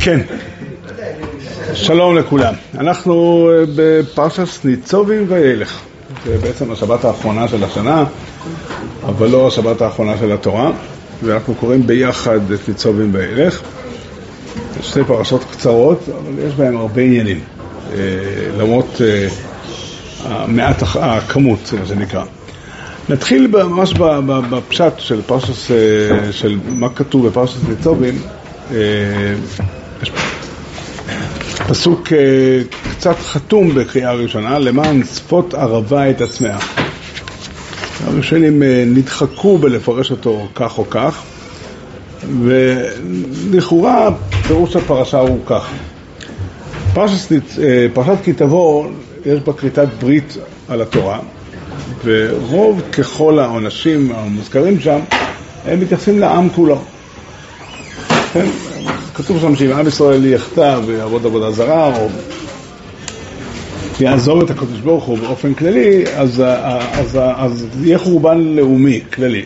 כן, שלום לכולם. אנחנו אה, בפרשת ניצובים וילך. זה בעצם השבת האחרונה של השנה, אבל לא השבת האחרונה של התורה, ואנחנו קוראים ביחד את ניצובים וילך. שתי פרשות קצרות, אבל יש בהן הרבה עניינים, אה, למרות אה, מעט הכמות, זה נקרא. נתחיל ממש בפשט של פרשת, אה, של מה כתוב בפרשת ניצובים. יש פסוק קצת חתום בקריאה ראשונה, למען צפות ערבה את עצמה. הראשונים נדחקו בלפרש אותו כך או כך. ולכאורה פירוש הפרשה הוא כך. אה, פרשת כי תבוא, יש בה כריתת ברית על התורה, ורוב ככל העונשים המוזכרים שם, הם מתייחסים לעם כולו. כן? כתוב שם שאם עם ישראל יחטא ויעבוד עבודה זרה, או יעזור את הקדוש ברוך הוא באופן כללי, אז, אז, אז, אז יהיה חורבן לאומי, כללי.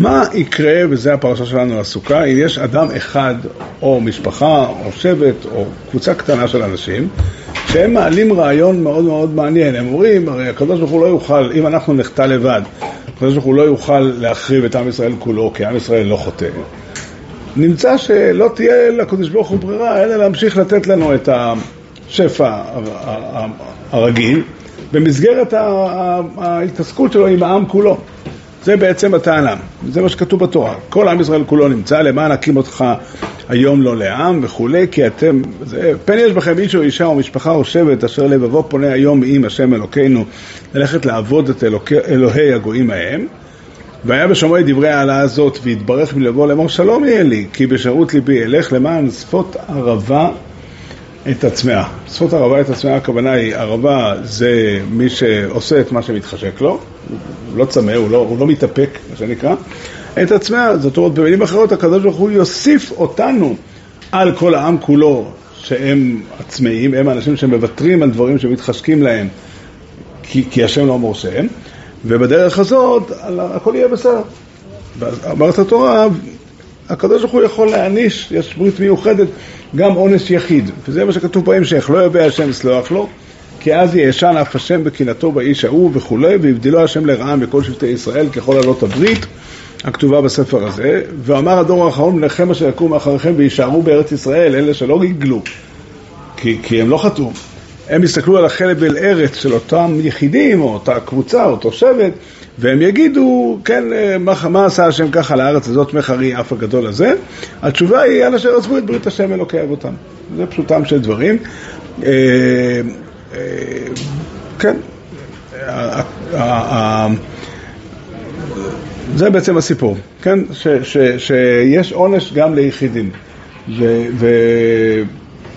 מה יקרה, וזו הפרשה שלנו עסוקה, אם יש אדם אחד, או משפחה, או שבט, או קבוצה קטנה של אנשים, שהם מעלים רעיון מאוד מאוד מעניין. הם אומרים, הרי הקדוש ברוך הוא לא יוכל, אם אנחנו נחטא לבד, הקדוש ברוך הוא לא יוכל להחריב את עם ישראל כולו, כי עם ישראל לא חוטא. נמצא שלא תהיה לקדוש ברוך הוא ברירה, אלא להמשיך לתת לנו את השפע הרגיל, במסגרת ההתעסקות שלו עם העם כולו. זה בעצם הטענה, זה מה שכתוב בתורה. כל עם ישראל כולו נמצא, למען הקים אותך היום לא לעם וכולי, כי אתם, זה, פן יש בכם איש או אישה או משפחה או שבט אשר לבבו פונה היום עם השם אלוקינו ללכת לעבוד את אלוקי, אלוהי הגויים ההם. והיה בשומרי דברי העלה הזאת והתברך מלבוא לאמור שלום יהיה לי כי בשירות ליבי אלך למען שפות ערבה את עצמה. שפות ערבה את עצמה הכוונה היא ערבה זה מי שעושה את מה שמתחשק לו הוא לא צמא, הוא לא, הוא לא מתאפק, מה שנקרא, את עצמה. זאת אומרת, במילים אחרות, הקדוש ברוך הוא יוסיף אותנו על כל העם כולו, שהם עצמאים, הם האנשים שמוותרים על דברים שמתחשקים להם, כי, כי השם לא מורשם, ובדרך הזאת הכל יהיה בסדר. אמרת התורה, הקדוש ברוך הוא יכול להעניש, יש ברית מיוחדת, גם עונש יחיד, וזה מה שכתוב בהמשך, לא יבא השם סלוח לו, כי אז ישן אף השם בקנאתו באיש ההוא וכולי, והבדילו השם לרעה מכל שבטי ישראל ככל עלות הברית הכתובה בספר הזה, ואמר הדור האחרון לכם אשר יקום אחריכם ויישארו בארץ ישראל, אלה שלא ריגלו, כי, כי הם לא חטאו. הם יסתכלו על החלב אל ארץ של אותם יחידים, או אותה קבוצה, או אותו שבט, והם יגידו, כן, מה, מה עשה השם ככה לארץ הזאת, מחרי אף הגדול הזה? התשובה היא, על אשר עזבו את ברית השם אלוקי אבותם. זה פשוטם של דברים. אה, כן, זה בעצם הסיפור, כן, שיש עונש גם ליחידים.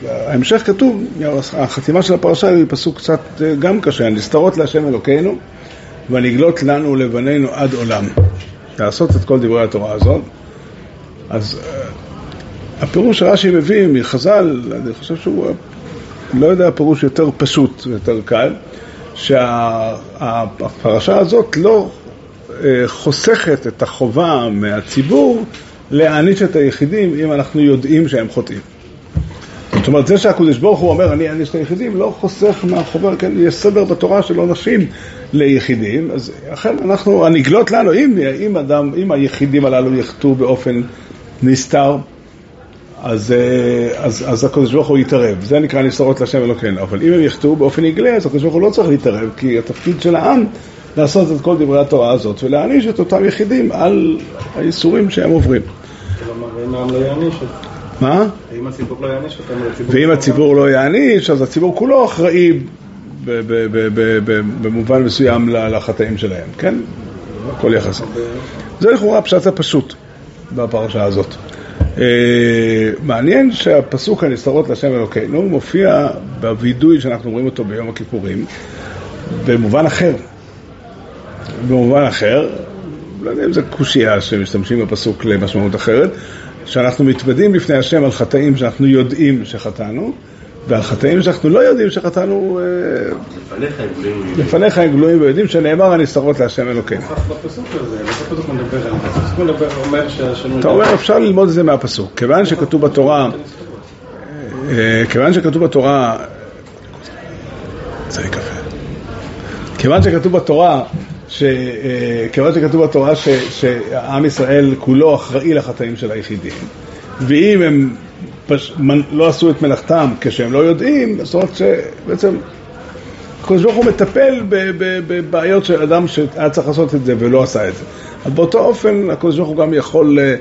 וההמשך כתוב, החתימה של הפרשה היא פסוק קצת גם קשה, נסתרות להשם אלוקינו ונגלות לנו לבנינו עד עולם. לעשות את כל דברי התורה הזאת. אז הפירוש שרש"י מביא מחז"ל, אני חושב שהוא לא יודע פירוש יותר פשוט ויותר קל, שהפרשה הזאת לא אה, חוסכת את החובה מהציבור להעניש את היחידים אם אנחנו יודעים שהם חוטאים. זאת אומרת, זה שהקדוש ברוך הוא אומר, אני אעניש את היחידים, לא חוסך מהחובה, כן, יש סדר בתורה של עונשים ליחידים, אז אכן אנחנו, הנגלות לנו, אם, אם אדם, אם היחידים הללו יחטאו באופן נסתר, אז, אה, אז, אז הקדוש ברוך הוא יתערב, זה נקרא נסתרות להשם אלוקינו, אבל אם הם יחטאו באופן נגלה, אז הקדוש ברוך הוא לא צריך להתערב, כי התפקיד של העם לעשות את כל דברי התורה הזאת ולהעניש את אותם יחידים על הייסורים שהם עוברים. לא יעניש מה? ואם הציבור לא יעניש אותם, ואם הציבור לא יעניש, אז הציבור כולו אחראי במובן מסוים לחטאים שלהם, כן? הכל יחסי. זה לכאורה פשט הפשוט בפרשה הזאת. אה, מעניין שהפסוק הנסתרות להשם אלוקינו מופיע בווידוי שאנחנו רואים אותו ביום הכיפורים במובן אחר. במובן אחר, לא יודע אם זה קושייה שמשתמשים בפסוק למשמעות אחרת, שאנחנו מתוודים לפני השם על חטאים שאנחנו יודעים שחטאנו, ועל חטאים שאנחנו לא יודעים שחטאנו אה, לפניך הם גלויים ויודעים. שנאמר הנסתרות להשם אלוקינו. אתה אומר, אפשר ללמוד את זה מהפסוק. כיוון שכתוב בתורה, אה, כיוון שכתוב בתורה, זה לי קפה. כיוון שכתוב בתורה, ש, אה, כיוון שכתוב בתורה ש, שעם ישראל כולו אחראי לחטאים של היחידים, ואם הם פש, לא עשו את מלאכתם כשהם לא יודעים, זאת אומרת שבעצם הקדוש ברוך הוא מטפל בבעיות של אדם שהיה צריך לעשות את זה ולא עשה את זה. אז באותו אופן הקדוש ברוך הוא גם יכול אה,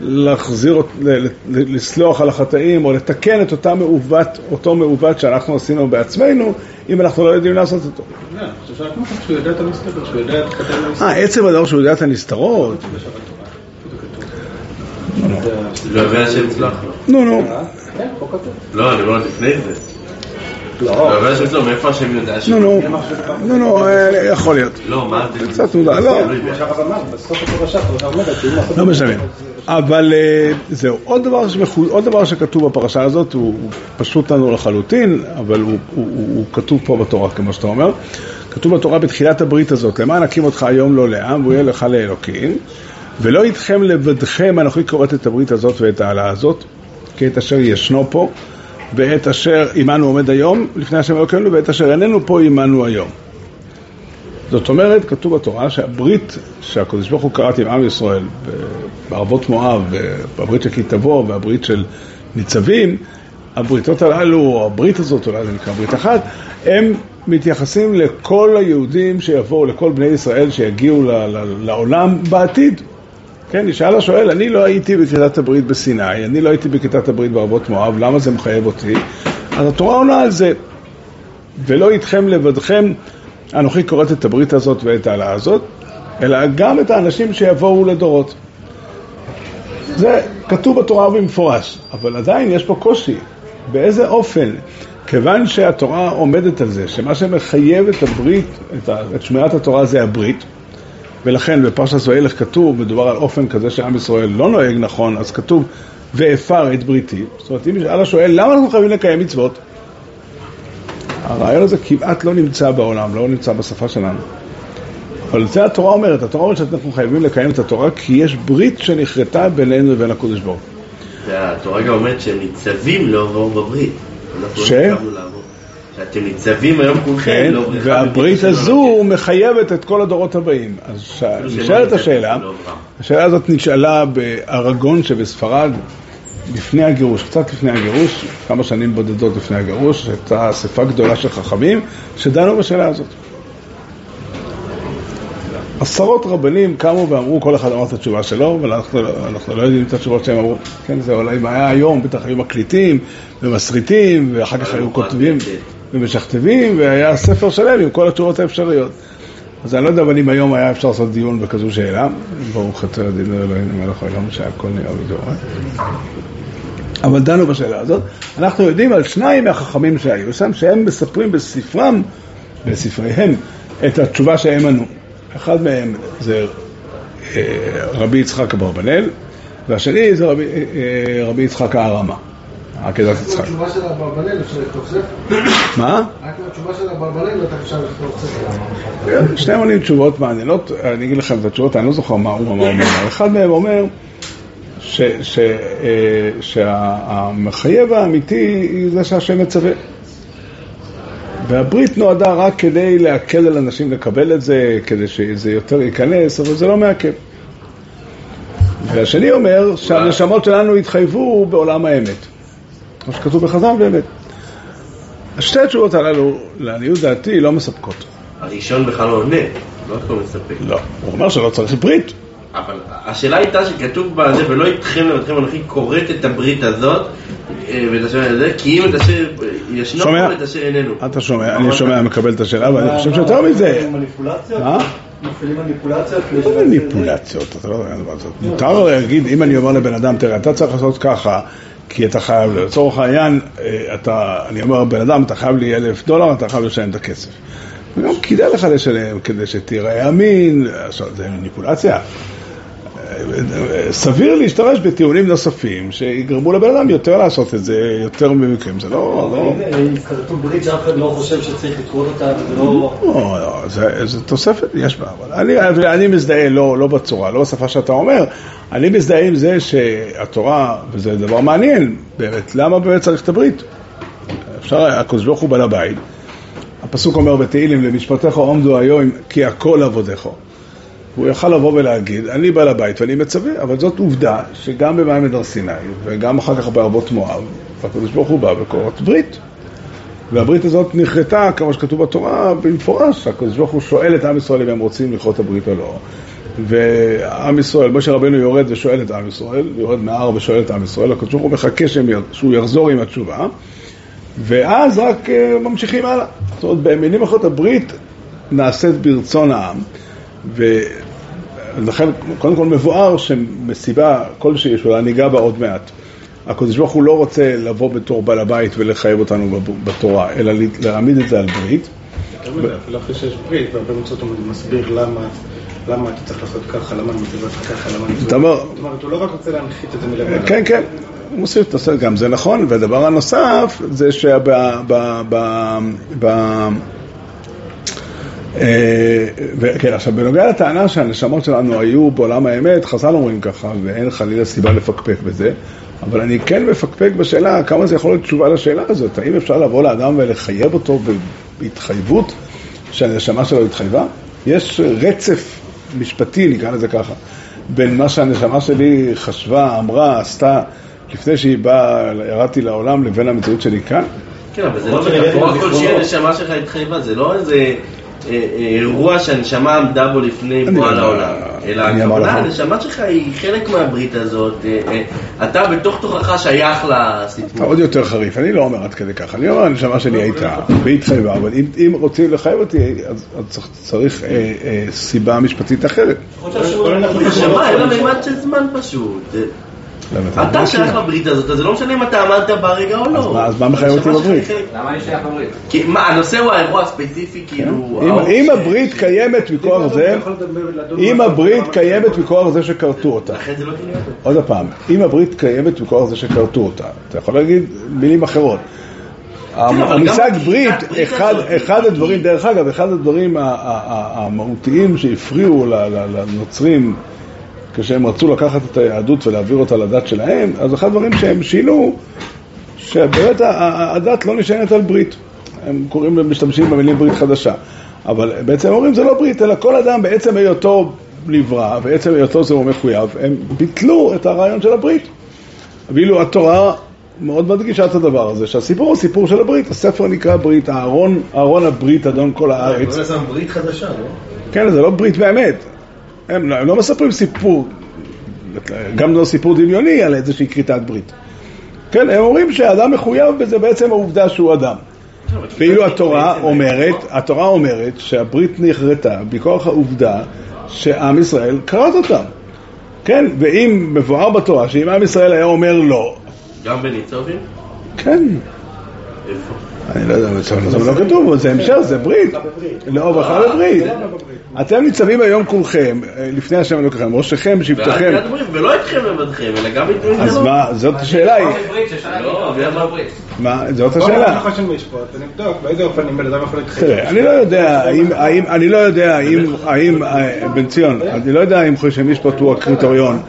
להחזיר, אות- ל- ל- לסלוח על החטאים או לתקן את אותה מעוות, אותו מעוות שאנחנו עשינו בעצמנו, אם אנחנו לא יודעים לעשות אותו. לא, אני חושב שרק מוכן שהוא יודע את המסתבר, שהוא יודע את חטאים אה, המסתבר. עצם הדבר שהוא יודע את הנסתרות, לא יודע השם לו. נו נו, כן, פה כתוב. לא, אני אומר לפני זה. לא, לא יודע השם יסלח, מאיפה השם יודע ש... נו נו, נו נו, אה, יכול להיות. לא, מה זה? קצת מודע, לא. לעשות... לא משנה. אבל אה, זהו, עוד דבר, שמחו, עוד דבר שכתוב בפרשה הזאת, הוא, הוא פשוט לנו לחלוטין, אבל הוא, הוא, הוא, הוא כתוב פה בתורה, כמו שאתה אומר. כתוב בתורה בתחילת הברית הזאת, למען אקים אותך היום לא לעם, והוא יהיה לך לאלוקים, ולא איתכם לבדכם, אנוכי כורת את הברית הזאת ואת העלה הזאת, כי את אשר ישנו פה, ואת אשר עמנו עומד היום, לפני השם אלוקינו, ואת אשר איננו פה עמנו היום. זאת אומרת, כתוב בתורה שהברית שהקדוש ברוך הוא קראת עם עם ישראל בערבות מואב, בברית של כי תבוא והברית של ניצבים, הבריתות הללו, או הברית הזאת, אולי זה נקרא ברית אחת, הם מתייחסים לכל היהודים שיבואו, לכל בני ישראל שיגיעו ל- ל- לעולם בעתיד. כן, ישאל השואל, אני לא הייתי בכריתת הברית בסיני, אני לא הייתי בכריתת הברית בערבות מואב, למה זה מחייב אותי? אז התורה עונה על זה, ולא איתכם לבדכם, אנוכי כורת את הברית הזאת ואת העלה הזאת, אלא גם את האנשים שיבואו לדורות. זה כתוב בתורה במפורש, אבל עדיין יש פה קושי. באיזה אופן? כיוון שהתורה עומדת על זה, שמה שמחייב את הברית, את, את שמירת התורה זה הברית, ולכן בפרשת ואילך כתוב, מדובר על אופן כזה שעם ישראל לא נוהג נכון, אז כתוב, ואפר את בריתי. זאת אומרת, אם ישאל השואל, למה אנחנו חייבים לקיים מצוות? הרעיון הזה כמעט לא נמצא בעולם, לא נמצא בשפה שלנו. אבל זה התורה אומרת, התורה אומרת שאנחנו חייבים לקיים את התורה כי יש ברית שנכרתה בינינו לבין הקדוש ברוך הוא. והתורה גם אומרת שהם ניצבים לעבור בברית. לא ש? שאתם ניצבים היום כולכם כן, לעוברך והברית בברית הזו מחייבת את כל הדורות הבאים. אז נשאלת לא השאלה. השאלה הזאת נשאלה בארגון שבספרד לפני הגירוש, קצת לפני הגירוש, כמה שנים בודדות לפני הגירוש, הייתה אספה גדולה של חכמים שדנו בשאלה הזאת. עשרות רבנים קמו ואמרו, כל אחד אמר את התשובה שלו, אבל אנחנו, לא- אנחנו לא יודעים את התשובות שהם אמרו. כן, זה אולי היה היום, בטח היו מקליטים ומסריטים, ואחר כך היו כותבים ומשכתבים, והיה ספר שלם עם כל התשובות האפשריות. אז אני לא יודע, אבל אם היום היה אפשר לעשות דיון בכזו שאלה, ברוך אתה דין אלוהינו מלך העולם שהכל נהיה בדברו. אבל דנו בשאלה הזאת. אנחנו יודעים על שניים מהחכמים שהיו שם, שהם מספרים בספרם, בספריהם, את התשובה שהם ענו. אחד מהם זה אה, רבי יצחק אברבנאל, והשני זה רבי, אה, אה, רבי יצחק הארמה, עקדת יצחק. התשובה של אברבנאל אפשר לכתוב ספר? מה? רק מהתשובה של אברבנאל אפשר לכתוב ספר. שניהם עונים תשובות מעניינות, אני אגיד לכם את התשובות, אני לא זוכר מה הוא אמר. אחד מהם אומר ש- ש- אה, שהמחייב האמיתי היא זה שהשם מצווה. והברית נועדה רק כדי להקל על אנשים לקבל את זה, כדי שזה יותר ייכנס, אבל זה לא מעכב. והשני אומר שהנשמות שלנו יתחייבו בעולם האמת. כמו שכתוב בחז"ל באמת. שתי התשובות הללו, לעניות דעתי, לא מספקות. הראשון בכלל לא עונה, לא הכל מספק. לא, הוא אומר שלא צריך ברית. אבל השאלה הייתה שכתוב בזה, ולא איתכם לבדכם אנוכי כורת את הברית הזאת, אה, ואת אשר הזה, כי אם את אשר ישנו ואת אשר איננו. אתה שומע, אני שומע, מקבל את השאלה, ואני חושב שיותר מזה. מניפולציות? מה? מפעילים מניפולציות? מה זה מניפולציות? אתה לא יודע מה זה. מותר להגיד, אם אני אומר לבן אדם, תראה, אתה צריך לעשות ככה, כי אתה חייב, לצורך העניין, אה, אתה, אני אומר, בן אדם, אתה חייב לי אלף דולר, אתה חייב לשלם את הכסף. וגם כדאי לך לשלם כדי שתיראה אמין, זה מניפולציה. סביר להשתמש בטיעונים נוספים שיגרמו לבן אדם יותר לעשות את זה, יותר במקרים, זה לא... לא... כתוב ברית שאף אחד לא חושב שצריך לקרוא אותה, זה לא... לא, לא, זה, תוספת, יש בה, אבל אני, אני מזדהה לא, לא בצורה, לא בשפה שאתה אומר, אני מזדהה עם זה שהתורה, וזה דבר מעניין, באמת, למה באמת צריך את הברית? אפשר, הקדוש ברוך הוא בעל הבית, הפסוק אומר בתהילים, למשפטיך עומדו היום כי הכל עבודך. הוא יכל לבוא ולהגיד, אני בעל הבית ואני מצווה, אבל זאת עובדה שגם במים הר סיני וגם אחר כך בערבות מואב, הקדוש ברוך הוא בא וכורת ברית. והברית הזאת נכרתה, כמו שכתוב בתורה, במפורש. הקדוש ברוך הוא שואל את עם ישראל אם הם רוצים לכרות את הברית או לא. ועם ישראל, משה רבנו יורד ושואל את עם ישראל, יורד מההר ושואל את עם ישראל, הקדוש ברוך הוא מחכה שהוא יחזור עם התשובה, ואז רק אה, ממשיכים הלאה. זאת אומרת, במילים אחרות, הברית נעשית ברצון העם, ולכן קודם כל מבואר שמסיבה כלשהי, שאולי ניגע בה עוד מעט, הקדוש ברוך הוא לא רוצה לבוא בתור בעל הבית ולחייב אותנו בתורה, אלא להעמיד את זה על ברית. אפילו אחרי שיש ברית, והרבה מצוות הוא מסביר למה למה אתה צריך לעשות ככה, למה אני מצווה אותך ככה, למה אני מצווה... זאת אומרת, הוא לא רק רוצה להנחית את זה מלמעלה. כן, כן. הוא מוסיף את הסדר, גם זה נכון, והדבר הנוסף זה שב... כן, עכשיו בנוגע לטענה שהנשמות שלנו היו בעולם האמת, חז"ל אומרים ככה, ואין חלילה סיבה לפקפק בזה, אבל אני כן מפקפק בשאלה כמה זה יכול להיות תשובה לשאלה הזאת, האם אפשר לבוא לאדם ולחייב אותו בהתחייבות שהנשמה שלו התחייבה? יש רצף משפטי, נקרא לזה ככה, בין מה שהנשמה שלי חשבה, אמרה, עשתה, לפני שהיא באה, ירדתי לעולם, לבין המציאות שלי כאן. כן, אבל זה לא מטאפורה כלשהי הנשמה שלך התחייבה, זה לא איזה... אה, אה, אירוע שהנשמה עמדה בו לפני בואה לעולם, אלא הכוונה, הנשמה שלך היא חלק מהברית הזאת, אה, אתה בתוך תוכך שייך לסיפור. אתה עוד יותר חריף, אני לא אומר עד כדי ככה, אני אומר הנשמה שלי הייתה, והיא התחייבה, אבל אם רוצים לחייב אותי, אז צריך סיבה משפטית אחרת. נשמה, אין לה מימד של זמן פשוט. אתה שייך לברית הזאת, אז זה לא משנה אם אתה עמדת ברגע או לא. אז מה מחייב אותי בברית? למה אני שייך לברית? כי מה, הנושא הוא האירוע הספציפי, כאילו... אם הברית קיימת מכוח זה, אם הברית קיימת מכוח זה שכרתו אותה. לא. עוד פעם, אם הברית קיימת מכוח זה שכרתו אותה, אתה יכול להגיד מילים אחרות. המושג ברית, אחד הדברים, דרך אגב, אחד הדברים המהותיים שהפריעו לנוצרים כשהם רצו לקחת את היהדות ולהעביר אותה לדת שלהם, אז אחד הדברים שהם שינו, שבאמת הדת לא נשענת על ברית. הם קוראים, משתמשים במילים ברית חדשה. אבל בעצם אומרים זה לא ברית, אלא כל אדם בעצם היותו נברא, בעצם היותו זהו מחויב, הם ביטלו את הרעיון של הברית. ואילו התורה מאוד מדגישה את הדבר הזה, שהסיפור הוא סיפור של הברית, הספר נקרא ברית, אהרון, אהרון הברית, אדון כל הארץ. זה ברית חדשה, לא? כן, זה לא ברית באמת. הם, הם לא מספרים סיפור, גם לא סיפור דמיוני על איזושהי כריתת ברית. כן, הם אומרים שהאדם מחויב בזה בעצם העובדה שהוא אדם. ואילו התורה אומרת, התורה אומרת שהברית נכרתה בכוח העובדה שעם ישראל כרת אותה. כן, ואם מבואר בתורה שאם עם ישראל היה אומר לא... גם בניצובים? כן. איפה? אני לא יודע, זה לא כתוב, זה המשך, זה ברית. לא, בכלל בברית. אתם ניצבים היום כולכם, לפני השם אלוקיכם, ראשכם, שבטכם. ולא אתכם לבדכם, אלא גם איתכם. אז מה, זאת השאלה היא. מה, זאת השאלה. אני לא יודע אני לא יודע האם, בן ציון, אני לא יודע אם חושן משפט הוא הקריטריון.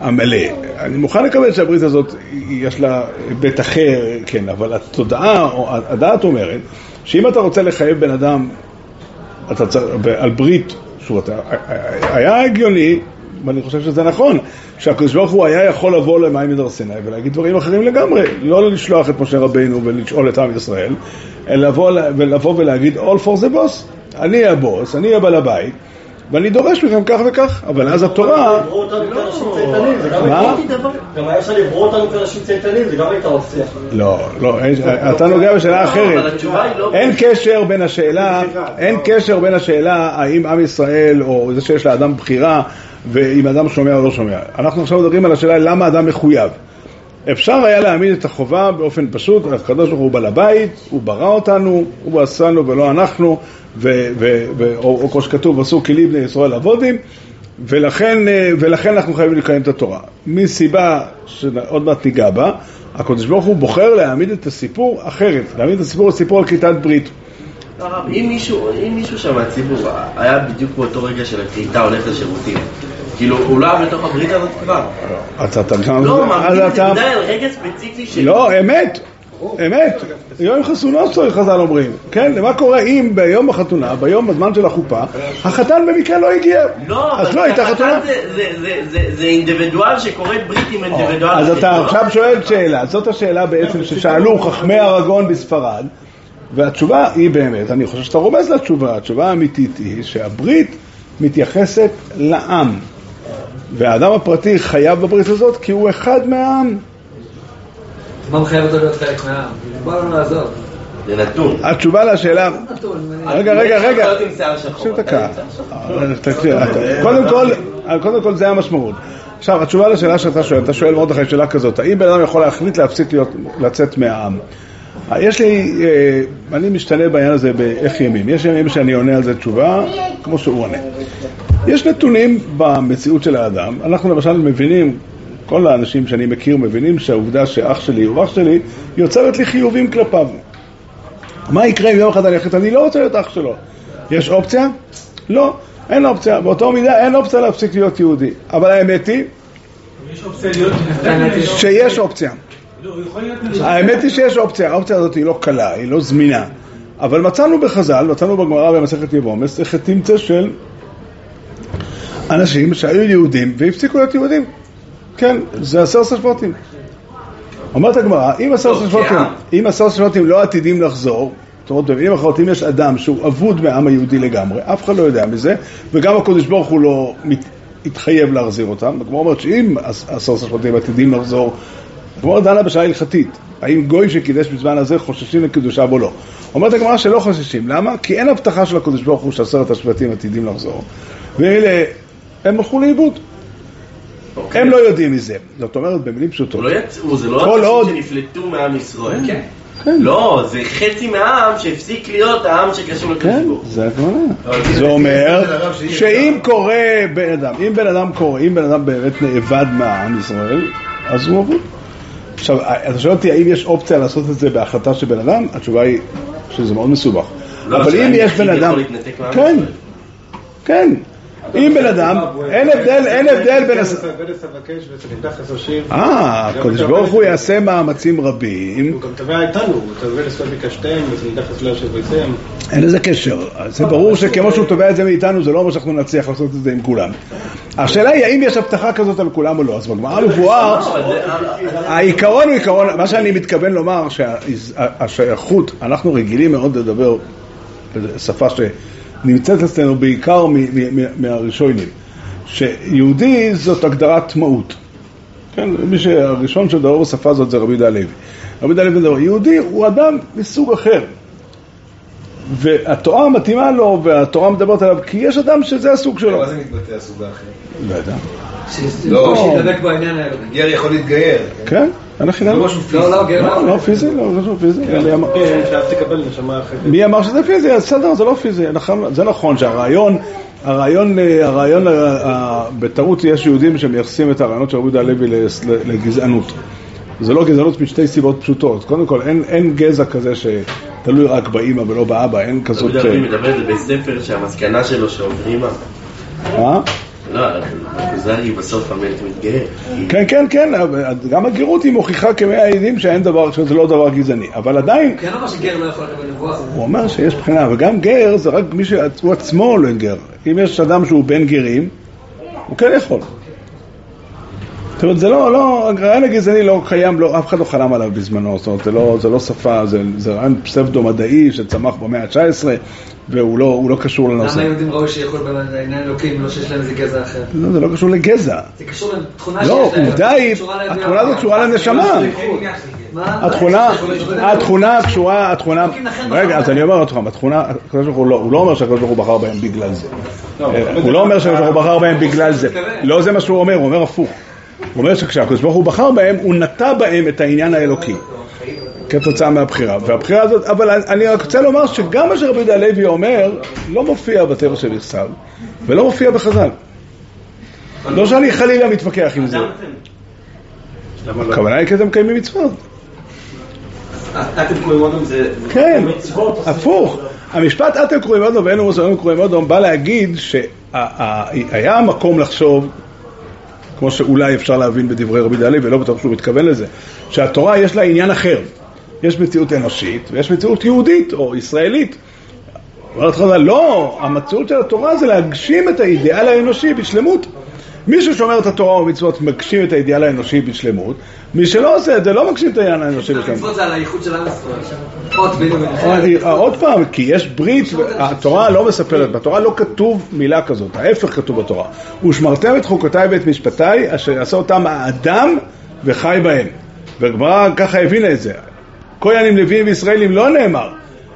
המלא. אני מוכן לקבל שהברית הזאת, יש לה היבט אחר, כן, אבל התודעה, או הדעת אומרת, שאם אתה רוצה לחייב בן אדם אתה צריך, על ברית, שוב, אתה, היה הגיוני, ואני חושב שזה נכון, שהקדוש ברוך הוא היה יכול לבוא למים מדר סיני ולהגיד דברים אחרים לגמרי, לא לשלוח את משה רבינו ולשאול את עם ישראל, אלא לבוא, ולבוא ולהגיד all for the boss, אני הבוס, אני הבעל הבית, ואני דורש מכם כך וכך, אבל אז התורה... מה? גם היה אפשר לברוא אותנו כאנשים צייתנים, זה גם הייתה אופציה. לא, לא, אתה נוגע בשאלה אחרת. אין קשר בין השאלה, אין קשר בין השאלה האם עם ישראל, או זה שיש לאדם בחירה, ואם אדם שומע או לא שומע. אנחנו עכשיו מדברים על השאלה למה אדם מחויב. אפשר היה להעמיד את החובה באופן פשוט, הקדוש ברוך הוא בעל הבית, הוא ברא אותנו, הוא עשנו ולא אנחנו, ו, ו, ו, או, או כמו שכתוב, עשו כלי בני ישראל עבודים, ולכן, אה, ולכן אנחנו חייבים לקיים את התורה. מסיבה שעוד מעט ניגע בה, הקדוש ברוך הוא בוחר להעמיד את הסיפור אחרת, להעמיד את הסיפור לסיפור על כריתת ברית. אם מישהו, אם מישהו שם מהציבור היה בדיוק באותו רגע של הכריתה הולך לשירותים, כאילו, הוא לא היה בתוך הברית הזאת כבר. אז אתה... לא, מעמידים את הנקודה על רגע ספציפי של... לא, אמת. אמת, יום חסונוסו, חז"ל אומרים, כן? למה קורה אם ביום החתונה, ביום בזמן של החופה, החתן במקרה לא הגיע? לא, אז לא הייתה חתונה. זה אינדיבידואל שקוראת ברית עם אינדיבידואל. אז אתה עכשיו שואל שאלה, זאת השאלה בעצם ששאלו חכמי ארגון בספרד, והתשובה היא באמת, אני חושב שאתה רומז לתשובה, התשובה האמיתית היא שהברית מתייחסת לעם, והאדם הפרטי חייב בברית הזאת כי הוא אחד מהעם. מה מחייב אותו להיות חלק מהעם? בוא לנו לעזוב. זה נתון. התשובה לשאלה... רגע, רגע, רגע. תקשיב דקה. קודם כל זה המשמעות. עכשיו, התשובה לשאלה שאתה שואל, אתה שואל מרדכי שאלה כזאת, האם בן אדם יכול להחליט להפסיק להיות, לצאת מהעם? יש לי, אה, אני משתנה בעניין הזה באיך ימים. יש ימים שאני עונה על זה תשובה, כמו שהוא עונה. יש נתונים במציאות של האדם, אנחנו למשל מבינים, כל האנשים שאני מכיר מבינים שהעובדה שאח שלי הוא אח שלי, יוצרת לי חיובים כלפיו. מה יקרה אם יום אחד אני אחליט, אני לא רוצה להיות אח שלו. יש אופציה? לא, אין אופציה. באותו מידה אין אופציה להפסיק להיות יהודי. אבל האמת היא... שיש אופציה. האמת היא שיש אופציה, האופציה הזאת היא לא קלה, היא לא זמינה. אבל מצאנו בחז"ל, מצאנו בגמרא במסכת יבומס, איך תמצא של אנשים שהיו יהודים והפסיקו להיות יהודים. כן, זה עשר שבטים. אומרת הגמרא, אם עשר שבטים, אם עשר שבטים לא עתידים לחזור, זאת אומרת, במילים אחרות, אם יש אדם שהוא אבוד מהעם היהודי לגמרי, אף אחד לא יודע מזה, וגם הקדוש ברוך הוא לא התחייב להחזיר אותם. הגמרא אומרת שאם עשר שבטים עתידים לחזור, הגמרא דנה בשעה הלכתית, האם גוי שקידש בזמן הזה חוששים לקדושה או לא. אומרת הגמרא שלא חוששים, למה? כי אין הבטחה של הקדוש ברוך הוא שעשרת השבטים עתידים לחזור. ואלה הם הלכו לאיבוד. אוקיי. הם לא יודעים מזה. זאת אומרת, במילים פשוטות. לא יצאו, זה לא אנשים שנפלטו מעם ישראל. כן. כן. לא, זה חצי מהעם שהפסיק להיות העם שקשור לקדוש כן, זה הכוונה. זה אומר שאם קורה בן אדם, אם בן אדם קורה, אם בן אדם באמת נאבד מהעם ישראל, אז הוא אבוד. עכשיו, אתה שואל אותי האם יש אופציה לעשות את זה בהחלטה של בן אדם? התשובה היא שזה מאוד מסובך. לא, אבל אם יש בן אדם... כן, כן. אם בן אדם, אין הבדל, אין הבדל בין... אה, הקדוש ברוך הוא יעשה מאמצים רבים. הוא גם תבע איתנו, הוא תבע לסוף ביקשתם, ונדחס לא שבויתם. אין לזה קשר. זה ברור שכמו שהוא תובע את זה מאיתנו, זה לא אומר שאנחנו נצליח לעשות את זה עם כולם. השאלה היא האם יש הבטחה כזאת על כולם או לא. אז בגמרא מבואר, העיקרון הוא עיקרון, מה שאני מתכוון לומר, שהשייכות, אנחנו רגילים מאוד לדבר בשפה ש... נמצאת אצלנו בעיקר מהראשונים, שיהודי זאת הגדרת מהות. כן, מי שהראשון שדבר בשפה הזאת זה רבי יהודה הלוי. רבי יהודה הלוי מדבר, יהודי הוא אדם מסוג אחר. והתורה מתאימה לו, והתורה מדברת עליו, כי יש אדם שזה הסוג שלו. מה זה מתבטא הסוג האחר? לא יודע. לא, שידבק בעניין האלה. גר יכול להתגייר. כן, אין לך לא, לא, לא. לא פיזי, לא משהו פיזי. כן, שאף תקבל נשמה אחרת. מי אמר שזה פיזי? בסדר, זה לא פיזי. זה נכון שהרעיון... הרעיון, הרעיון, בטעות יש יהודים שמייחסים את הרעיונות של רבי יהודה הלוי לגזענות. זה לא גזענות משתי סיבות פשוטות. קודם כל, אין, אין גזע כזה שתלוי רק באימא ולא באבא, אין כזאת... רבי יהודה מדבר על זה בספר שהמסקנה שלו שעוברים... מה? לא, הכוזרי בסוף. כן, כן, כן, גם הגרות היא מוכיחה כמי העדים שאין דבר, שזה לא דבר גזעני, אבל עדיין... כן אמר שגר לא יכול לקבל נבואה. הוא אומר שיש בחינה, וגם גר זה רק מי שהוא עצמו לא גר. אם יש אדם שהוא בן גרים, הוא כן יכול. זאת אומרת, זה לא, לא, הרעיון הגזעני לא קיים, לא, אף אחד לא חלם עליו בזמנו, זאת אומרת, זה לא, זה לא שפה, זה, זה רעיון פסבדו-מדעי שצמח במאה ה-19, והוא לא, לא קשור לנושא. למה היהודים ראו שיכול בעניין אלוקים, לא שיש להם איזה גזע אחר? לא, זה לא קשור לגזע. זה קשור לתכונה לא, שיש להם. לא, עובדה היא, התכונה הזאת קשורה לנשמה. התכונה, התכונה קשורה, התכונה, רגע, אז אני אומר עוד פעם, התכונה, הוא לא אומר שהקדוש ברוך הוא בחר בהם בגלל זה. הוא לא אומר שהקדוש ברוך הוא בחר בהם בגלל זה. לא זה מה שהוא אומר, הוא אומר הפוך. הוא אומר שכשהקדוש ברוך הוא בחר בהם, הוא נטע בהם את העניין האלוקי. כתוצאה מהבחירה. והבחירה הזאת, אבל אני רק רוצה לומר שגם מה שרבי יהודה הלוי אומר, לא מופיע בטבע של יחסר, ולא מופיע בחז"ל. לא שאני חלילה מתווכח עם זה. הכוונה היא כי אתם מקיימים מצוות. אתם קוראים אודום זה... כן, הפוך. המשפט אתם קוראים אודום ואין אומרים קוראים אודום בא להגיד שהיה מקום לחשוב, כמו שאולי אפשר להבין בדברי רבי דלי, ולא בטוח שהוא מתכוון לזה, שהתורה יש לה עניין אחר. יש מציאות אנושית ויש מציאות יהודית או ישראלית. אומרת חז"ל, לא, המציאות של התורה זה להגשים את האידיאל האנושי בשלמות. מי ששומר את התורה ומצוות מגשים את האידיאל האנושי בשלמות, מי שלא עושה את זה לא מגשים את האידיאל האנושי בשלמות. המצוות זה על הייחוד של עם ישראל. עוד פעם, כי יש ברית, התורה לא מספרת, בתורה לא כתוב מילה כזאת, ההפך כתוב בתורה. ושמרתם את חוקותיי ואת משפטיי, אשר יעשה אותם האדם וחי בהם. והגמרא ככה הבינה את זה. כהנים לוויים וישראלים לא נאמר,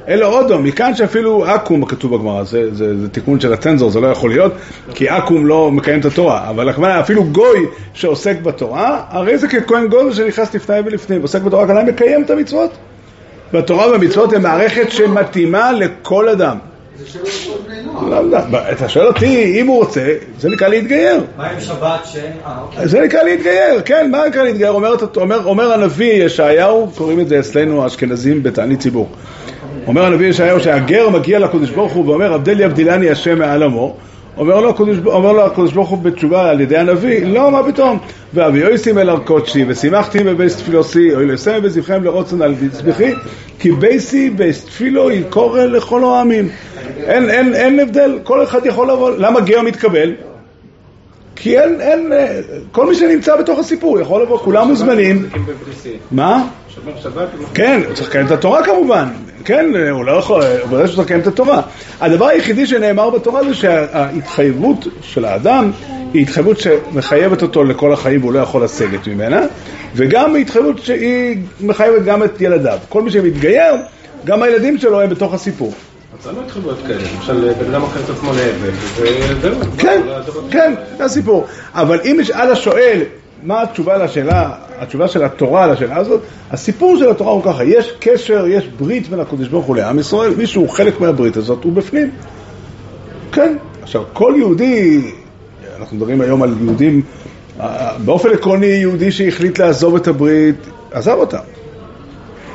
אלא אודו, מכאן שאפילו אקו"ם כתוב בגמרא, זה, זה, זה תיקון של הצנזור, זה לא יכול להיות, כי אקו"ם לא מקיים את התורה, אבל הכוונה, אפילו גוי שעוסק בתורה, הרי זה ככהן גודל שנכנס לפני ולפנים, עוסק בתורה, הכוונה מקיים את המצוות. והתורה והמצוות הן מערכת שמתאימה לכל אדם. זה בני נוער. לא יודע, אתה שואל אותי, אם הוא רוצה, זה נקרא להתגייר. מה עם שבת ש... אה, אוקיי. זה נקרא להתגייר, כן, מה נקרא להתגייר? אומר, אומר, אומר הנביא ישעיהו, קוראים את זה אצלנו האשכנזים בתענית ציבור. אומר הנביא ישעיהו שהגר מגיע לקדוש ברוך הוא ואומר עבדלי עבדילני השם מעל עמו אומר לו, הקדוש, אומר לו ברוך הוא בתשובה על ידי הנביא, לא, מה פתאום? והביאותים אל הר קדשי, ושימחתים בבית תפילתי, עולותיהם וזבחיהם לרצון על מזבחי, כי ביתי בית תפילה ייקרא לכל העמים. אין הבדל, כל אחד יכול לבוא, למה גר מתקבל? כי אין, אין, אה, כל מי שנמצא בתוך הסיפור יכול לבוא, כולם מוזמנים. מה? שומר שבת, כן, הוא צריך לקיים את התורה כמובן, כן, הוא לא יכול, הוא בוודאי שהוא צריך לקיים את התורה. הדבר היחידי שנאמר בתורה זה שההתחייבות של האדם היא התחייבות שמחייבת אותו לכל החיים והוא לא יכול לסגת ממנה, וגם התחייבות שהיא מחייבת גם את ילדיו. כל מי שמתגייר, גם הילדים שלו הם בתוך הסיפור. אז למה התחייבויות כאלה? למשל, בן אדם מכר את עצמו לאבן, וזהו. כן, כן, זה הסיפור. אבל אם ישאל השואל מה התשובה לשאלה, התשובה של התורה לשאלה הזאת, הסיפור של התורה הוא ככה, יש קשר, יש ברית בין הקדוש ברוך הוא לעם ישראל, מי שהוא חלק מהברית הזאת הוא בפנים. כן, עכשיו כל יהודי, אנחנו מדברים היום על יהודים, באופן עקרוני יהודי שהחליט לעזוב את הברית, עזב אותה.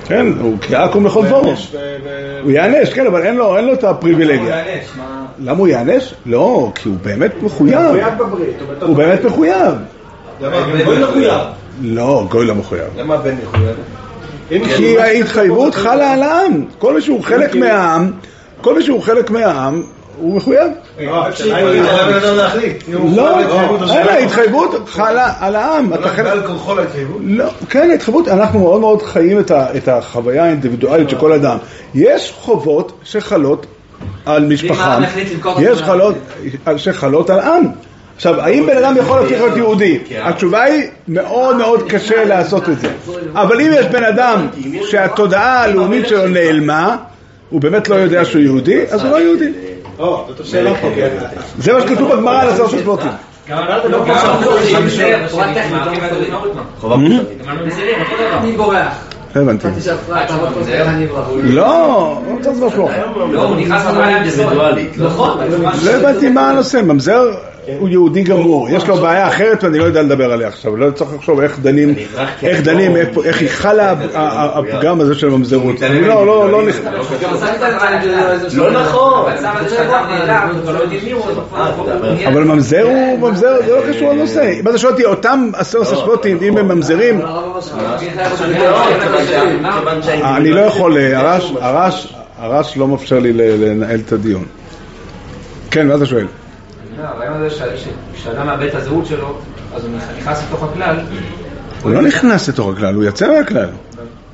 כן, הוא כעכו"ם לכל דברו. הוא יענש, כן, אבל אין לו, אין לו את הפריבילגיה. למה הוא יענש? לא, כי הוא באמת מחויב. הוא באמת מחויב. לא, גוי לא מחויב. למה בן מחויב? כי ההתחייבות חלה על העם. כל מי שהוא חלק מהעם, כל מי שהוא חלק מהעם, הוא מחויב. לא, אין, ההתחייבות חלה על העם. אתה חלק... בעל כורחו להתחייבות? לא, כן, ההתחייבות, אנחנו מאוד מאוד חיים את, החוויה האינדיבידואלית של כל אדם. יש חובות שחלות על משפחה, יש חלות שחלות על עם. עכשיו, האם בן אדם יכול להמשיך להיות יהודי? התשובה היא, מאוד מאוד קשה לעשות את זה. אבל אם יש בן אדם שהתודעה הלאומית שלו נעלמה, הוא באמת לא יודע שהוא יהודי, אז הוא לא יהודי. כן. זה מה שכתוב בגמרא על עשר שבטים. לא לא. הבנתי. לא, לא רוצה משהו אחר. לא, הוא נכנס לבעיה אינדיבידואלית. נכון. לא הבנתי מה הנושא, ממזר הוא יהודי גמור, יש לו בעיה אחרת ואני לא יודע לדבר עליה עכשיו, לא צריך לחשוב איך דנים, איך דנים, איך היא חלה הפגם הזה של ממזרות. אני לא, לא, לא נכנס. זה, לא נכון. אבל זה לא ממזר הוא ממזר, זה לא קשור לנושא. אם אתה שואל אותי, אותם עשרת השבטים, אם הם ממזרים, אני לא יכול, הרעש, לא מאפשר לי לנהל את הדיון. כן, מה אתה שואל? הרעיון הזה ש- ש- כשאדם מאבד את הזהות שלו, אז הוא נכנס לתוך הכלל, הוא לא נכנס לתוך הכלל, הוא יצא מהכלל.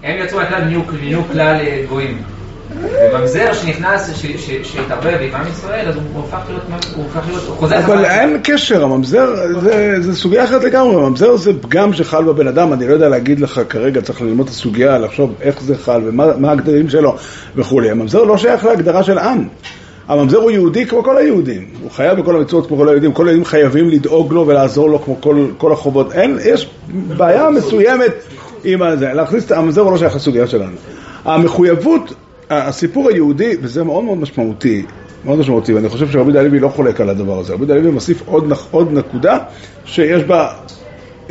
הם יצאו מהכלל ונהיו נהיו כלל אה, גויים. וממזר שנכנס, ש- ש- שהתערבב עם עם ישראל, אז הוא הופך להיות, הוא הופך להיות, הוא חוזר אבל. אין קשר, הממזר זה, זה סוגיה אחרת לגמרי, הממזר זה פגם שחל בבן אדם, אני לא יודע להגיד לך כרגע, צריך ללמוד את הסוגיה, לחשוב איך זה חל ומה מה הגדרים שלו וכולי. הממזר לא שייך להגדרה של עם. הממזר הוא יהודי כמו כל היהודים, הוא חייב בכל המצוות כמו כל היהודים, כל היהודים חייבים לדאוג לו ולעזור לו כמו כל, כל החובות. אין, יש בעיה מסוימת עם הזה, להכניס, את הממזר הוא לא שייך לסוגיה שלנו. המחויבות, הסיפור היהודי, וזה מאוד מאוד משמעותי, מאוד משמעותי, ואני חושב שרבי יהודה הלוי לא חולק על הדבר הזה. רבי יהודה הלוי מוסיף עוד, עוד נקודה שיש בה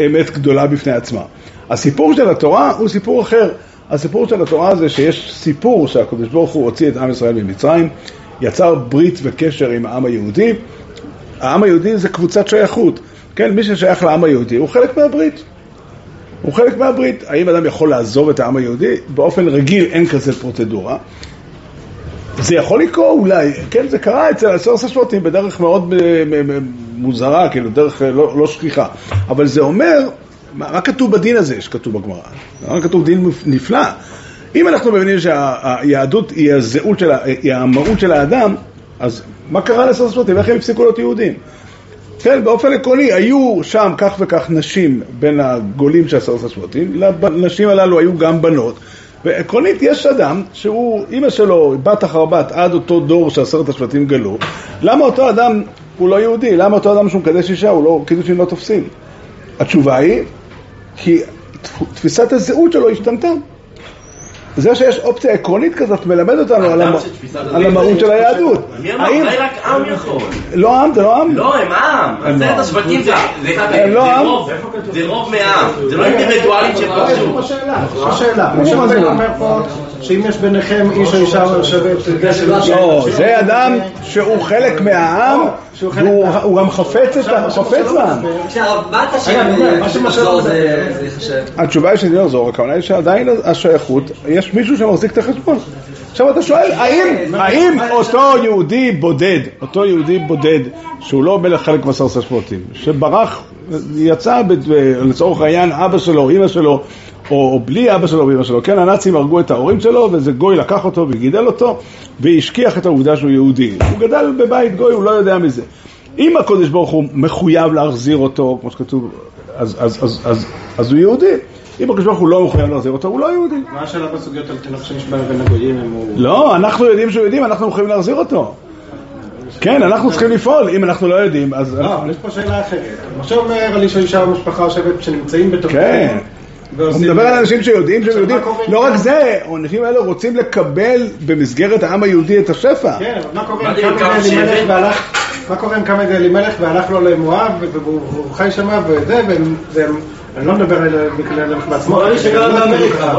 אמת גדולה בפני עצמה. הסיפור של התורה הוא סיפור אחר. הסיפור של התורה זה שיש סיפור שהקדוש ברוך הוא הוציא את עם ישראל ממצרים, יצר ברית וקשר עם העם היהודי. העם היהודי זה קבוצת שייכות. כן, מי ששייך לעם היהודי הוא חלק מהברית. הוא חלק מהברית. האם אדם יכול לעזוב את העם היהודי? באופן רגיל אין כזה פרוצדורה. זה יכול לקרות אולי, כן, זה קרה אצל הסורס השבטים בדרך מאוד אה, מוזרה, כאילו, דרך אה, לא, לא שכיחה. אבל זה אומר, מה, מה כתוב בדין הזה שכתוב בגמרא? מה כתוב דין נפלא? אם אנחנו מבינים שהיהדות היא הזהות של, היא המהות של האדם, אז מה קרה לסורס השבטים? איך הם הפסיקו להיות יהודים? כן, באופן עקרוני, היו שם כך וכך נשים בין הגולים של הסורס השבטים, לנשים הללו היו גם בנות. ועקרונית יש אדם שהוא, אימא שלו, בת אחר בת, עד אותו דור שעשרת השבטים גלו, למה אותו אדם הוא לא יהודי? למה אותו אדם שהוא מקדש אישה, הוא לא, קידושים לא תופסים? התשובה היא, כי תפיסת הזהות שלו השתנתה. זה שיש אופציה עקרונית כזאת מלמד אותנו על המהות של היהדות. מי אמר? אולי רק עם יכול. לא עם, זה לא עם. לא, הם עם. עשרת השבטים זה רוב מעם. זה לא אינדיבידואלית של משהו. יש פה שאלה. אומר פה שאם יש ביניכם איש או אישה יושבת... לא, זה אדם שהוא חלק מהעם, והוא גם חפץ מהעם. התשובה היא שזה לא יחזור, הכוונה היא שעדיין השייכות, יש מישהו שמחזיק את החשבון. עכשיו אתה שואל, האם, האם אותו יהודי בודד, אותו יהודי בודד, שהוא לא מלך חלק מסרס השבטים, שברח, יצא לצורך העניין אבא שלו, אמא שלו, או, או בלי אבא שלו ואמא שלו, כן, הנאצים הרגו את ההורים שלו, ואיזה גוי לקח אותו וגידל אותו, והשכיח את העובדה שהוא יהודי. הוא גדל בבית גוי, הוא לא יודע מזה. אם הקודש ברוך הוא מחויב להחזיר אותו, כמו שכתוב, אז, אז, אז, אז, אז הוא יהודי. אם הקדוש ברוך הוא לא מחויב להחזיר אותו, הוא לא יהודי. מה השאלה בסוגיות על תינוק שנשבע בין הגויים אם הוא... לא, אנחנו יודעים שהוא יהודי, אנחנו מחויבים להחזיר אותו. כן, אנחנו צריכים לפעול, אם אנחנו לא יודעים, אז... לא, אבל יש פה שאלה אחרת. עכשיו אומר על איש או אישה או משפחה שנמצאים בתוכו. כן. הוא מדבר על אנשים שיודעים שהם יודעים, לא רק זה, האנשים האלה רוצים לקבל במסגרת העם היהודי את השפע. כן, אבל מה קורה אם קם אלימלך והלך, מה קורה קם אלימלך והלך לו למואב, והוא חי שם וזה, והם... אני לא מדבר על המלך בעצמו.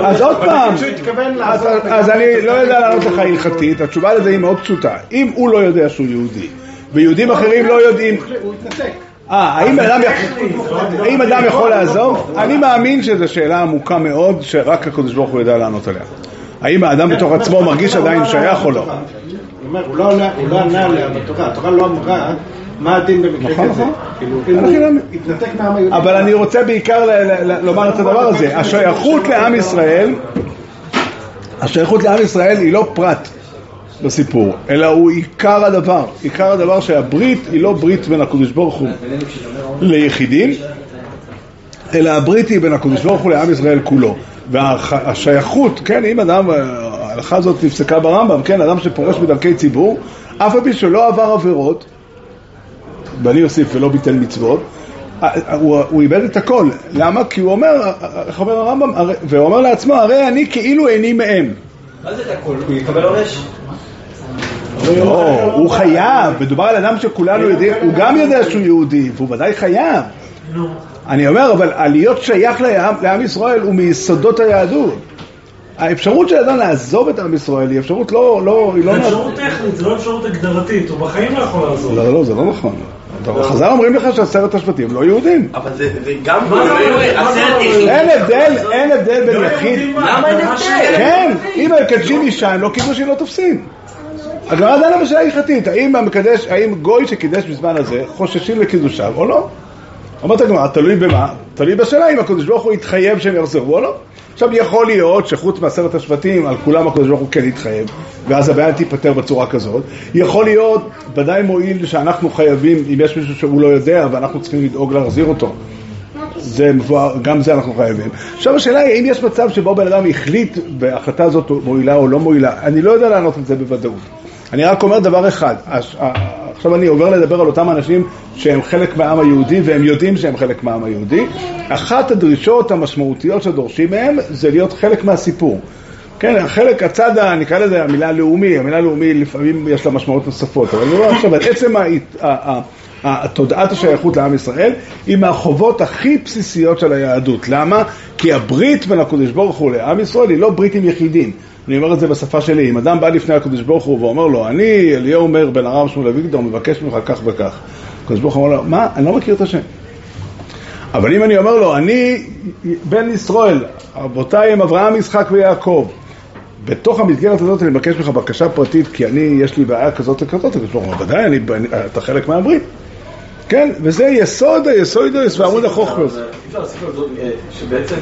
אז עוד פעם, אז אני לא יודע לענות לך הלכתית, התשובה לזה היא מאוד פשוטה. אם הוא לא יודע שהוא יהודי, ויהודים אחרים לא יודעים... הוא התנתק. אה, האם אדם, יכול לעזוב? אני מאמין שזו שאלה עמוקה מאוד, שרק הקדוש ברוך הוא יודע לענות עליה. האם האדם בתוך עצמו מרגיש עדיין שייך או לא? הוא לא ענה עליה בתורה, התורה לא אמרה מה הדין במקרה נכון, כזה. נכון. כאילו, מהעם היהודי... אבל אני רוצה בעיקר לומר את הדבר הזה. השייכות לעם ישראל, השייכות לעם ישראל היא לא פרט. בסיפור, אלא הוא עיקר הדבר. עיקר הדבר שהברית היא לא ברית בין הקדוש ברוך הוא ליחידים, אלא הברית היא בין הקדוש ברוך הוא לעם ישראל כולו. והשייכות, כן, אם אדם, ההלכה הזאת נפסקה ברמב"ם, כן, אדם שפורש בדרכי ציבור, אף על פי שלא עבר עבירות, ואני אוסיף ולא ביטל מצוות, הוא, הוא איבד את הכל. למה? כי הוא אומר, איך אומר הרמב"ם, והוא אומר לעצמו, הרי אני כאילו איני מהם. מה זה את הכל? הוא יקבל עונש? לא, הוא חייב, מדובר על אדם שכולנו יודעים, הוא גם יודע שהוא יהודי, והוא ודאי חייב. אני אומר, אבל להיות שייך לעם, לעם ישראל הוא מיסודות היהדות. האפשרות של אדם לעזוב את עם ישראל היא אפשרות לא... לא זה אפשרות טכנית, זה לא אפשרות הגדרתית, הוא בחיים לא יכול לעזוב. לא, לא, זה לא נכון. חז"ל אומרים לך שעשרת השבטים לא יהודים. אבל זה גם... אין הבדל, אין הבדל בין יחיד. למה אין הבדל? כן, אם הם מקדשים אישה, הם לא קידושים לא תופסים. הגמרא דנה בשאלה הלכתית, האם המקדש, האם גוי שקידש בזמן הזה חוששים לקידושיו או לא? אומרת הגמרא, תלוי במה? תלוי בשאלה אם הקדוש ברוך הוא יתחייב שהם יחזרו או לא. עכשיו יכול להיות שחוץ מעשרת השבטים, על כולם הקדוש ברוך הוא כן יתחייב, ואז הבעיה תיפתר בצורה כזאת. יכול להיות, ודאי מועיל שאנחנו חייבים, אם יש מישהו שהוא לא יודע, ואנחנו צריכים לדאוג להחזיר אותו. זה מבואר, גם זה אנחנו חייבים. עכשיו השאלה היא, האם יש מצב שבו בן אדם החליט וההחלטה הזאת מועילה או לא מועילה? אני לא יודע לענות על זה בוודאות. אני רק אומר דבר אחד, עכשיו אני עובר לדבר על אותם אנשים שהם חלק מהעם היהודי והם יודעים שהם חלק מהעם היהודי. אחת הדרישות המשמעותיות שדורשים מהם זה להיות חלק מהסיפור. כן, החלק, הצד, נקרא לזה המילה לאומי, המילה לאומי לפעמים יש לה משמעות נוספות, אבל אני לא עכשיו, עצם תודעת השייכות לעם ישראל היא מהחובות הכי בסיסיות של היהדות. למה? כי הברית בין הקדוש ברוך הוא לעם ישראל היא לא ברית עם יחידים. אני אומר את זה בשפה שלי, אם אדם בא לפני הקדוש ברוך הוא ואומר לו, אני, אליהו אומר בן הרב שמואל אביגדור, מבקש ממך כך וכך. הקדוש ברוך הוא אומר לו, מה? אני לא מכיר את השם. אבל אם אני אומר לו, אני בן ישראל, אבותיי הם אברהם, יצחק ויעקב, בתוך המסגרת הזאת אני מבקש ממך בקשה פרטית, כי אני, יש לי בעיה כזאת וכזאת, הקדוש ברוך הוא אומר, ודאי, אתה חלק מהברית. כן, וזה יסוד היסוד ועמוד החוכמה. אי אפשר להוסיף אה, שבעצם